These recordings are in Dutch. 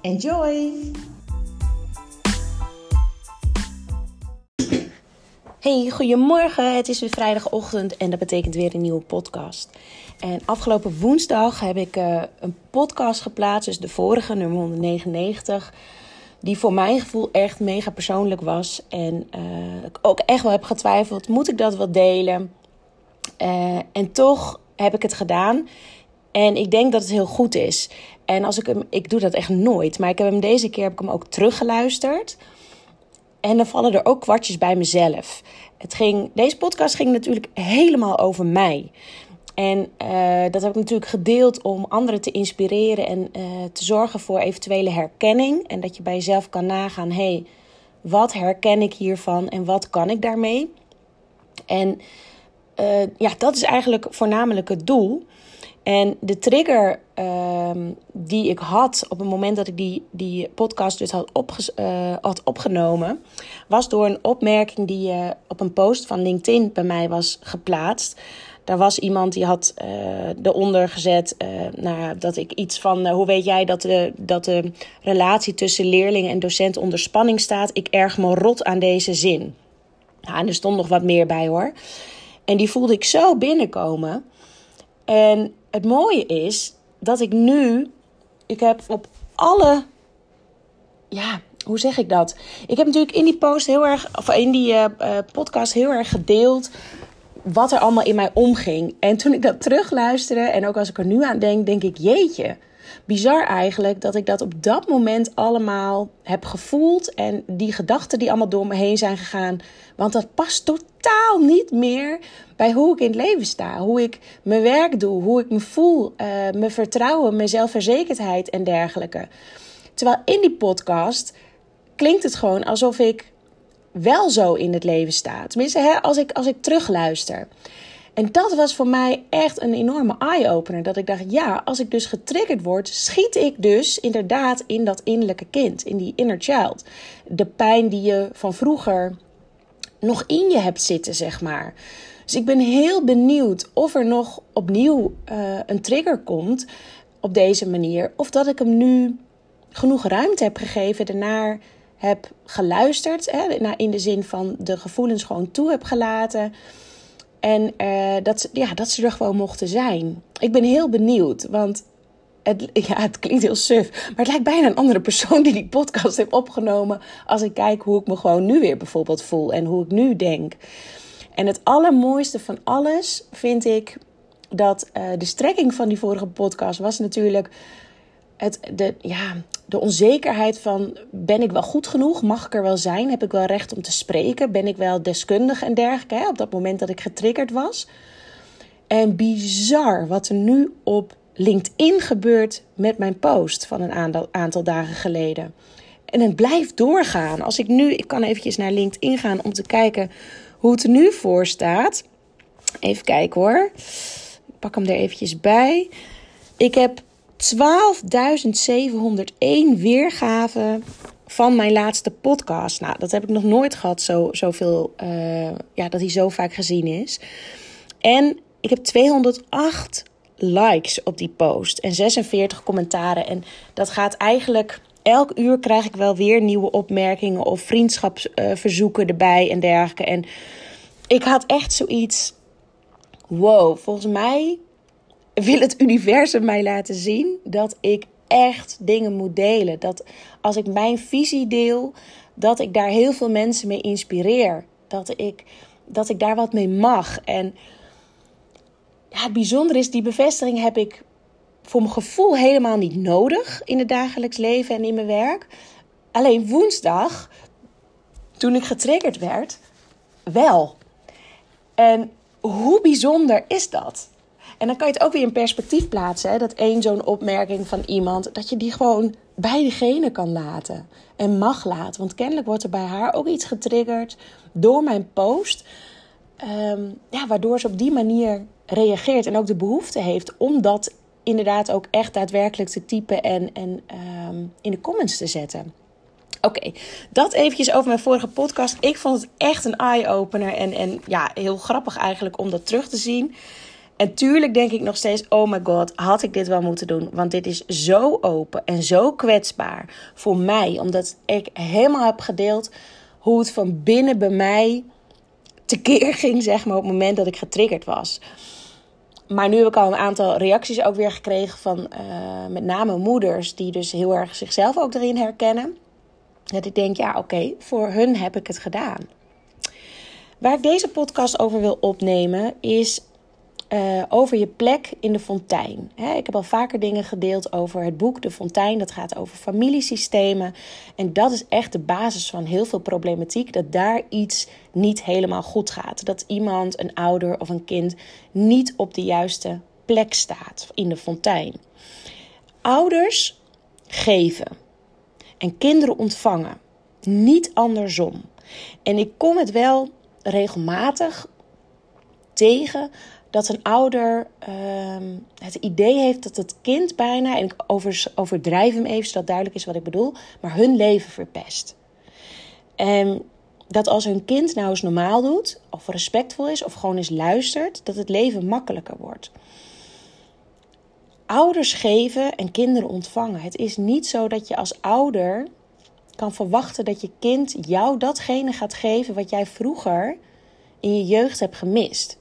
Enjoy! Hey, goedemorgen. Het is weer vrijdagochtend en dat betekent weer een nieuwe podcast. En afgelopen woensdag heb ik uh, een podcast geplaatst, dus de vorige, nummer 199, die voor mijn gevoel echt mega persoonlijk was. En uh, ik ook echt wel heb getwijfeld, moet ik dat wel delen? Uh, en toch heb ik het gedaan. En ik denk dat het heel goed is. En als ik hem, ik doe dat echt nooit, maar ik heb hem deze keer heb ik hem ook teruggeluisterd. En dan vallen er ook kwartjes bij mezelf. Het ging, deze podcast ging natuurlijk helemaal over mij. En uh, dat heb ik natuurlijk gedeeld om anderen te inspireren en uh, te zorgen voor eventuele herkenning. En dat je bij jezelf kan nagaan: hé, hey, wat herken ik hiervan en wat kan ik daarmee? En uh, ja, dat is eigenlijk voornamelijk het doel. En de trigger um, die ik had op het moment dat ik die, die podcast dus had, opge uh, had opgenomen, was door een opmerking die uh, op een post van LinkedIn bij mij was geplaatst. Daar was iemand die had uh, eronder gezet nou, dat ik iets van hoe weet jij dat de, dat de relatie tussen leerling en docent onder spanning staat? Ik erg me rot aan deze zin. Nou, en er stond nog wat meer bij hoor. En die voelde ik zo binnenkomen. En het mooie is dat ik nu, ik heb op alle, ja, hoe zeg ik dat? Ik heb natuurlijk in die post heel erg, of in die uh, podcast heel erg gedeeld wat er allemaal in mij omging. En toen ik dat terugluisterde en ook als ik er nu aan denk, denk ik, jeetje. Bizar eigenlijk dat ik dat op dat moment allemaal heb gevoeld. En die gedachten die allemaal door me heen zijn gegaan. Want dat past totaal niet meer bij hoe ik in het leven sta. Hoe ik mijn werk doe, hoe ik me voel, uh, mijn vertrouwen, mijn zelfverzekerdheid en dergelijke. Terwijl in die podcast klinkt het gewoon alsof ik wel zo in het leven sta. Tenminste, hè, als, ik, als ik terugluister. En dat was voor mij echt een enorme eye-opener. Dat ik dacht, ja, als ik dus getriggerd word, schiet ik dus inderdaad in dat innerlijke kind, in die inner child. De pijn die je van vroeger nog in je hebt zitten, zeg maar. Dus ik ben heel benieuwd of er nog opnieuw uh, een trigger komt op deze manier. Of dat ik hem nu genoeg ruimte heb gegeven, daarnaar heb geluisterd. Hè, in de zin van de gevoelens gewoon toe heb gelaten. En uh, dat, ja, dat ze er gewoon mochten zijn. Ik ben heel benieuwd, want het, ja, het klinkt heel suf. Maar het lijkt bijna een andere persoon die die podcast heeft opgenomen. Als ik kijk hoe ik me gewoon nu weer bijvoorbeeld voel en hoe ik nu denk. En het allermooiste van alles vind ik dat uh, de strekking van die vorige podcast was natuurlijk het, de, ja, de onzekerheid van ben ik wel goed genoeg? Mag ik er wel zijn? Heb ik wel recht om te spreken? Ben ik wel deskundig en dergelijke? Hè? Op dat moment dat ik getriggerd was. En bizar wat er nu op LinkedIn gebeurt met mijn post van een aantal, dagen geleden. En het blijft doorgaan. Als ik nu, ik kan eventjes naar LinkedIn gaan om te kijken hoe het er nu voor staat. Even kijken hoor. Ik pak hem er eventjes bij. Ik heb 12.701 weergaven van mijn laatste podcast. Nou, dat heb ik nog nooit gehad, zo, zoveel, uh, ja, dat hij zo vaak gezien is. En ik heb 208 likes op die post en 46 commentaren. En dat gaat eigenlijk. Elk uur krijg ik wel weer nieuwe opmerkingen of vriendschapsverzoeken erbij en dergelijke. En ik had echt zoiets. Wow, volgens mij wil het universum mij laten zien dat ik echt dingen moet delen. Dat als ik mijn visie deel, dat ik daar heel veel mensen mee inspireer. Dat ik, dat ik daar wat mee mag. En ja, het bijzondere is, die bevestiging heb ik voor mijn gevoel helemaal niet nodig in het dagelijks leven en in mijn werk. Alleen woensdag toen ik getriggerd werd, wel. En hoe bijzonder is dat? En dan kan je het ook weer in perspectief plaatsen. Hè? Dat één zo'n opmerking van iemand, dat je die gewoon bij diegene kan laten. En mag laten. Want kennelijk wordt er bij haar ook iets getriggerd door mijn post. Ehm, ja, waardoor ze op die manier reageert en ook de behoefte heeft om dat inderdaad ook echt daadwerkelijk te typen en, en ehm, in de comments te zetten. Oké, dat eventjes over mijn vorige podcast. Ik vond het echt een eye-opener en, en ja, heel grappig eigenlijk om dat terug te zien. En tuurlijk denk ik nog steeds: oh my god, had ik dit wel moeten doen? Want dit is zo open en zo kwetsbaar voor mij, omdat ik helemaal heb gedeeld hoe het van binnen bij mij tekeer ging, zeg maar, op het moment dat ik getriggerd was. Maar nu heb ik al een aantal reacties ook weer gekregen van uh, met name moeders, die dus heel erg zichzelf ook erin herkennen. Dat ik denk, ja, oké, voor hun heb ik het gedaan. Waar ik deze podcast over wil opnemen is uh, over je plek in de fontein. ik heb al vaker dingen gedeeld over het boek De Fontein. Dat gaat over familiesystemen. En dat is echt de basis van heel veel problematiek. Dat daar iets niet helemaal goed gaat. Dat iemand, een ouder of een kind, niet op de juiste plek staat in de fontein. Ouders geven en kinderen ontvangen. Niet andersom. En ik kom het wel regelmatig tegen dat een ouder ehm, het idee heeft dat het kind bijna, en ik overdrijf hem even zodat duidelijk is wat ik bedoel, maar hun leven verpest. En dat als hun kind nou eens normaal doet, of respectvol is, of gewoon eens luistert, dat het leven makkelijker wordt. Ouders geven en kinderen ontvangen. Het is niet zo dat je als ouder kan verwachten dat je kind jou datgene gaat geven wat jij vroeger in je jeugd hebt gemist.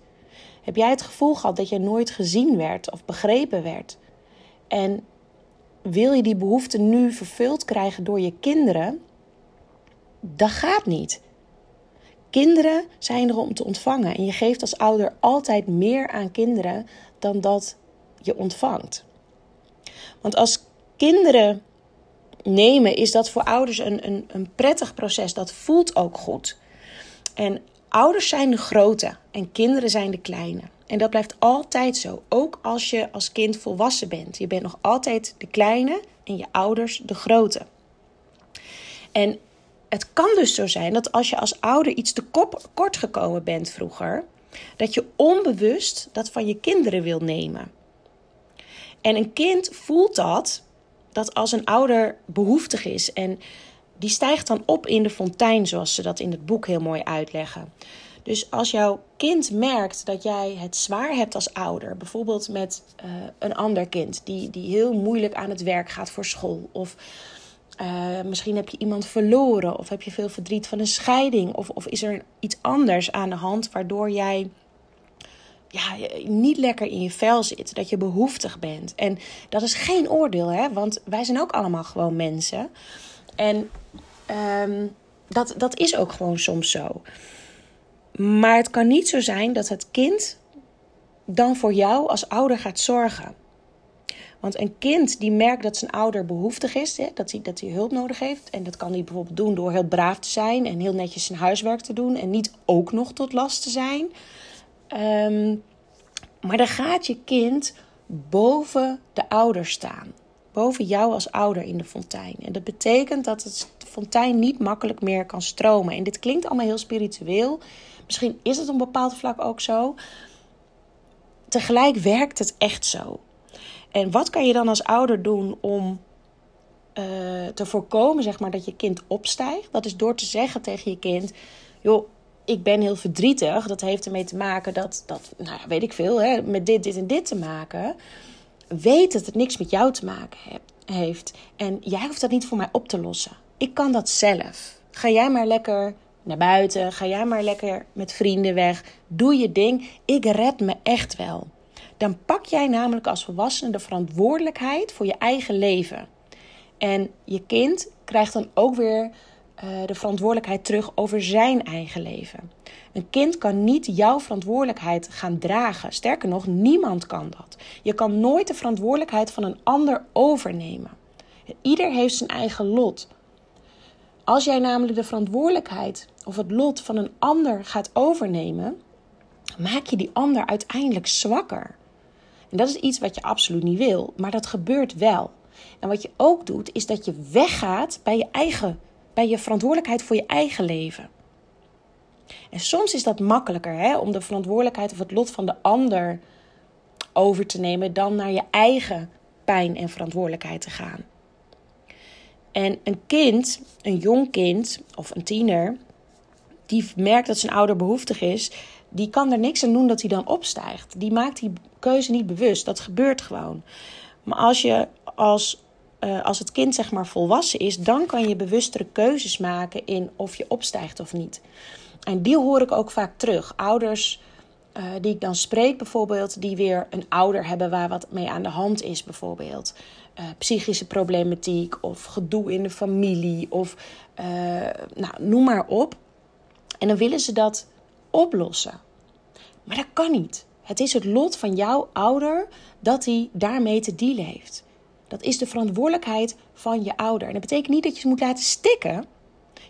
Heb jij het gevoel gehad dat je nooit gezien werd of begrepen werd? En wil je die behoefte nu vervuld krijgen door je kinderen? Dat gaat niet. Kinderen zijn er om te ontvangen en je geeft als ouder altijd meer aan kinderen dan dat je ontvangt. Want als kinderen nemen, is dat voor ouders een, een, een prettig proces. Dat voelt ook goed. En Ouders zijn de grote en kinderen zijn de kleine. En dat blijft altijd zo, ook als je als kind volwassen bent. Je bent nog altijd de kleine en je ouders de grote. En het kan dus zo zijn dat als je als ouder iets te kort gekomen bent vroeger, dat je onbewust dat van je kinderen wil nemen. En een kind voelt dat, dat als een ouder behoeftig is en die stijgt dan op in de fontein, zoals ze dat in het boek heel mooi uitleggen. Dus als jouw kind merkt dat jij het zwaar hebt als ouder, bijvoorbeeld met uh, een ander kind die, die heel moeilijk aan het werk gaat voor school, of uh, misschien heb je iemand verloren, of heb je veel verdriet van een scheiding, of, of is er iets anders aan de hand waardoor jij ja, niet lekker in je vel zit, dat je behoeftig bent. En dat is geen oordeel, hè? want wij zijn ook allemaal gewoon mensen. En um, dat, dat is ook gewoon soms zo. Maar het kan niet zo zijn dat het kind dan voor jou als ouder gaat zorgen. Want een kind die merkt dat zijn ouder behoeftig is, hè, dat, hij, dat hulp nodig heeft. En dat kan hij bijvoorbeeld doen door heel braaf te zijn en heel netjes zijn huiswerk te doen en niet ook nog tot last te zijn. Um, maar dan gaat je kind boven de ouder staan boven jou als ouder in de fontein. En dat betekent dat het, fontein niet makkelijk meer kan stromen. En dit klinkt allemaal heel spiritueel. Misschien is het op een bepaald vlak ook zo. Tegelijk werkt het echt zo. En wat kan je dan als ouder doen om uh, te voorkomen zeg maar, dat je kind opstijgt? Dat is door te zeggen tegen je kind: joh, ik ben heel verdrietig. Dat heeft ermee te maken dat, dat nou, weet ik veel, hè, met dit, dit en dit te maken weet dat het niks met jou te maken heeft. En jij hoeft dat niet voor mij op te lossen. Ik kan dat zelf. Ga jij maar lekker naar buiten. Ga jij maar lekker met vrienden weg. Doe je ding. Ik red me echt wel. Dan pak jij namelijk als volwassene de verantwoordelijkheid voor je eigen leven. En je kind krijgt dan ook weer uh, de verantwoordelijkheid terug over zijn eigen leven. Een kind kan niet jouw verantwoordelijkheid gaan dragen. Sterker nog, niemand kan dat. Je kan nooit de verantwoordelijkheid van een ander overnemen. Ieder heeft zijn eigen lot. Als jij namelijk de verantwoordelijkheid of het lot van een ander gaat overnemen, maak je die ander uiteindelijk zwakker. En dat is iets wat je absoluut niet wil, maar dat gebeurt wel. En wat je ook doet, is dat je weggaat bij je eigen, bij je verantwoordelijkheid voor je eigen leven. En soms is dat makkelijker hè, om de verantwoordelijkheid of het lot van de ander over te nemen dan naar je eigen pijn en verantwoordelijkheid te gaan. En een kind, een jong kind of een tiener, die merkt dat zijn ouder behoeftig is, die kan er niks aan doen dat hij dan opstijgt. Die maakt die keuze niet bewust. Dat gebeurt gewoon. Maar als je als, uh, als het kind zeg maar volwassen is, dan kan je bewustere keuzes maken in of je opstijgt of niet. En die hoor ik ook vaak terug. Ouders uh, die ik dan spreek, bijvoorbeeld, die weer een ouder hebben waar wat mee aan de hand is, bijvoorbeeld. Uh, psychische problematiek of gedoe in de familie of nou, noem maar op. En dan willen ze dat oplossen. Maar dat kan niet. Het is het lot van jouw ouder dat hij daarmee te dealen heeft. Dat is de verantwoordelijkheid van je ouder. En dat betekent niet dat je ze moet laten stikken.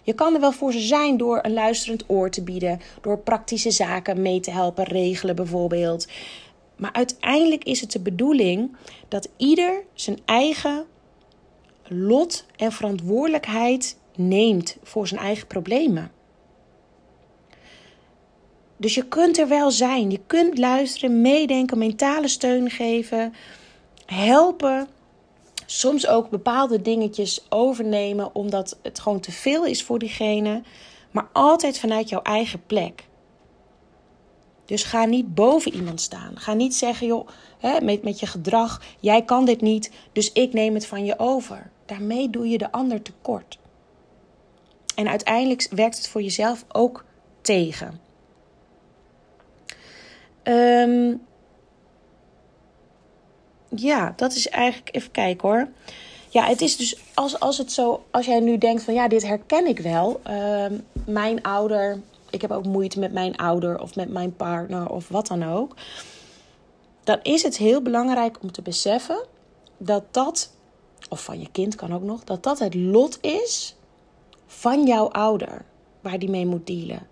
Je kan er wel voor ze zijn door een luisterend oor te bieden, door praktische zaken mee te helpen regelen bijvoorbeeld. Maar uiteindelijk is het de bedoeling dat ieder zijn eigen lot en verantwoordelijkheid neemt voor zijn eigen problemen. Dus je kunt er wel zijn. Je kunt luisteren, meedenken, mentale steun geven, helpen. Soms ook bepaalde dingetjes overnemen omdat het gewoon te veel is voor diegene. Maar altijd vanuit jouw eigen plek. Dus ga niet boven iemand staan. Ga niet zeggen, joh, hè, met, met je gedrag, jij kan dit niet, dus ik neem het van je over. Daarmee doe je de ander tekort. En uiteindelijk werkt het voor jezelf ook tegen. Um, ja, dat is eigenlijk. Even kijken hoor. Ja, het is dus als, als het zo. Als jij nu denkt van ja, dit herken ik wel. Um, mijn ouder. Ik heb ook moeite met mijn ouder of met mijn partner of wat dan ook. Dan is het heel belangrijk om te beseffen dat dat. Of van je kind kan ook nog. Dat dat het lot is van jouw ouder. Waar die mee moet dealen.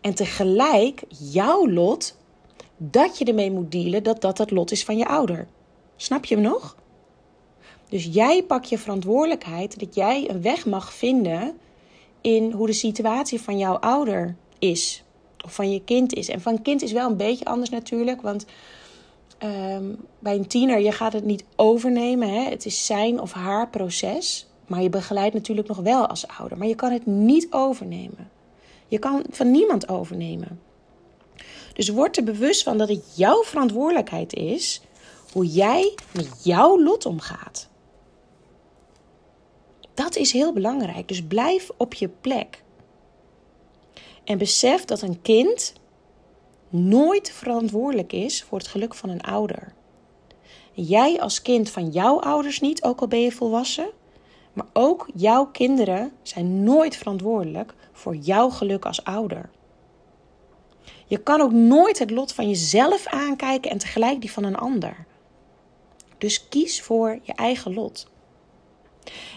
En tegelijk jouw lot dat je ermee moet dealen dat dat het lot is van je ouder. Snap je hem nog? Dus jij pak je verantwoordelijkheid dat jij een weg mag vinden in hoe de situatie van jouw ouder is. Of van je kind is. En van kind is wel een beetje anders natuurlijk. Want um, bij een tiener, je gaat het niet overnemen. Hè? Het is zijn of haar proces. Maar je begeleidt natuurlijk nog wel als ouder. Maar je kan het niet overnemen. Je kan van niemand overnemen. Dus word er bewust van dat het jouw verantwoordelijkheid is hoe jij met jouw lot omgaat. Dat is heel belangrijk. Dus blijf op je plek. En besef dat een kind nooit verantwoordelijk is voor het geluk van een ouder. Jij als kind van jouw ouders niet, ook al ben je volwassen. Maar ook jouw kinderen zijn nooit verantwoordelijk voor jouw geluk als ouder. Je kan ook nooit het lot van jezelf aankijken en tegelijk die van een ander. Dus kies voor je eigen lot.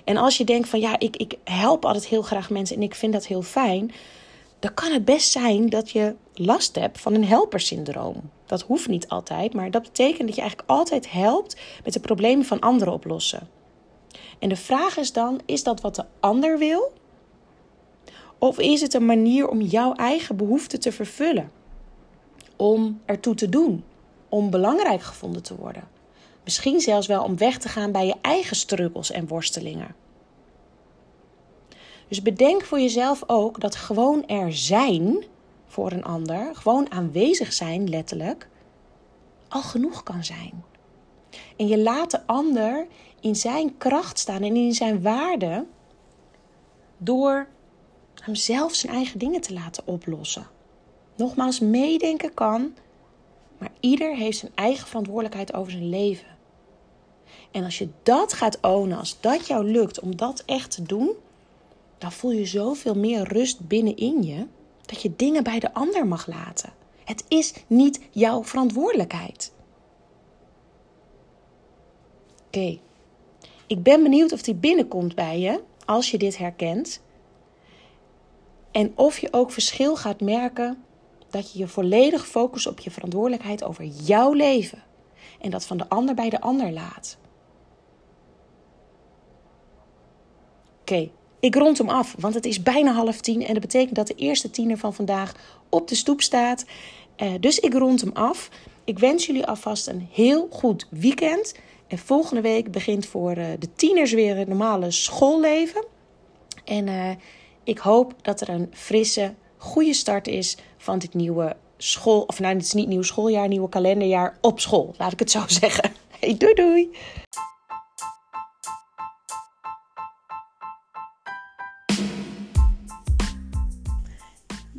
En als je denkt van ja, ik, ik help altijd heel graag mensen en ik vind dat heel fijn, dan kan het best zijn dat je last hebt van een helpersyndroom. Dat hoeft niet altijd, maar dat betekent dat je eigenlijk altijd helpt met de problemen van anderen oplossen. En de vraag is dan: is dat wat de ander wil? Of is het een manier om jouw eigen behoeften te vervullen? om ertoe te doen, om belangrijk gevonden te worden. Misschien zelfs wel om weg te gaan bij je eigen struggles en worstelingen. Dus bedenk voor jezelf ook dat gewoon er zijn voor een ander, gewoon aanwezig zijn letterlijk, al genoeg kan zijn. En je laat de ander in zijn kracht staan en in zijn waarde door hem zelf zijn eigen dingen te laten oplossen. Nogmaals, meedenken kan, maar ieder heeft zijn eigen verantwoordelijkheid over zijn leven. En als je dat gaat ownen, als dat jou lukt om dat echt te doen, dan voel je zoveel meer rust binnenin je dat je dingen bij de ander mag laten. Het is niet jouw verantwoordelijkheid. Oké, ik ben benieuwd of die binnenkomt bij je als je dit herkent. En of je ook verschil gaat merken dat je je volledig focust op je verantwoordelijkheid over jouw leven. En dat van de ander bij de ander laat. Oké, ik rond hem af, want het is bijna half tien. En dat betekent dat de eerste tiener van vandaag op de stoep staat. Uh, dus ik rond hem af. Ik wens jullie alvast een heel goed weekend. En volgende week begint voor uh, de tieners weer het normale schoolleven. En uh, ik hoop dat er een frisse, goede start is van dit nieuwe school. Of nou, het is niet nieuw schooljaar, nieuwe kalenderjaar op school. Laat ik het zo zeggen. Hey, doei doei!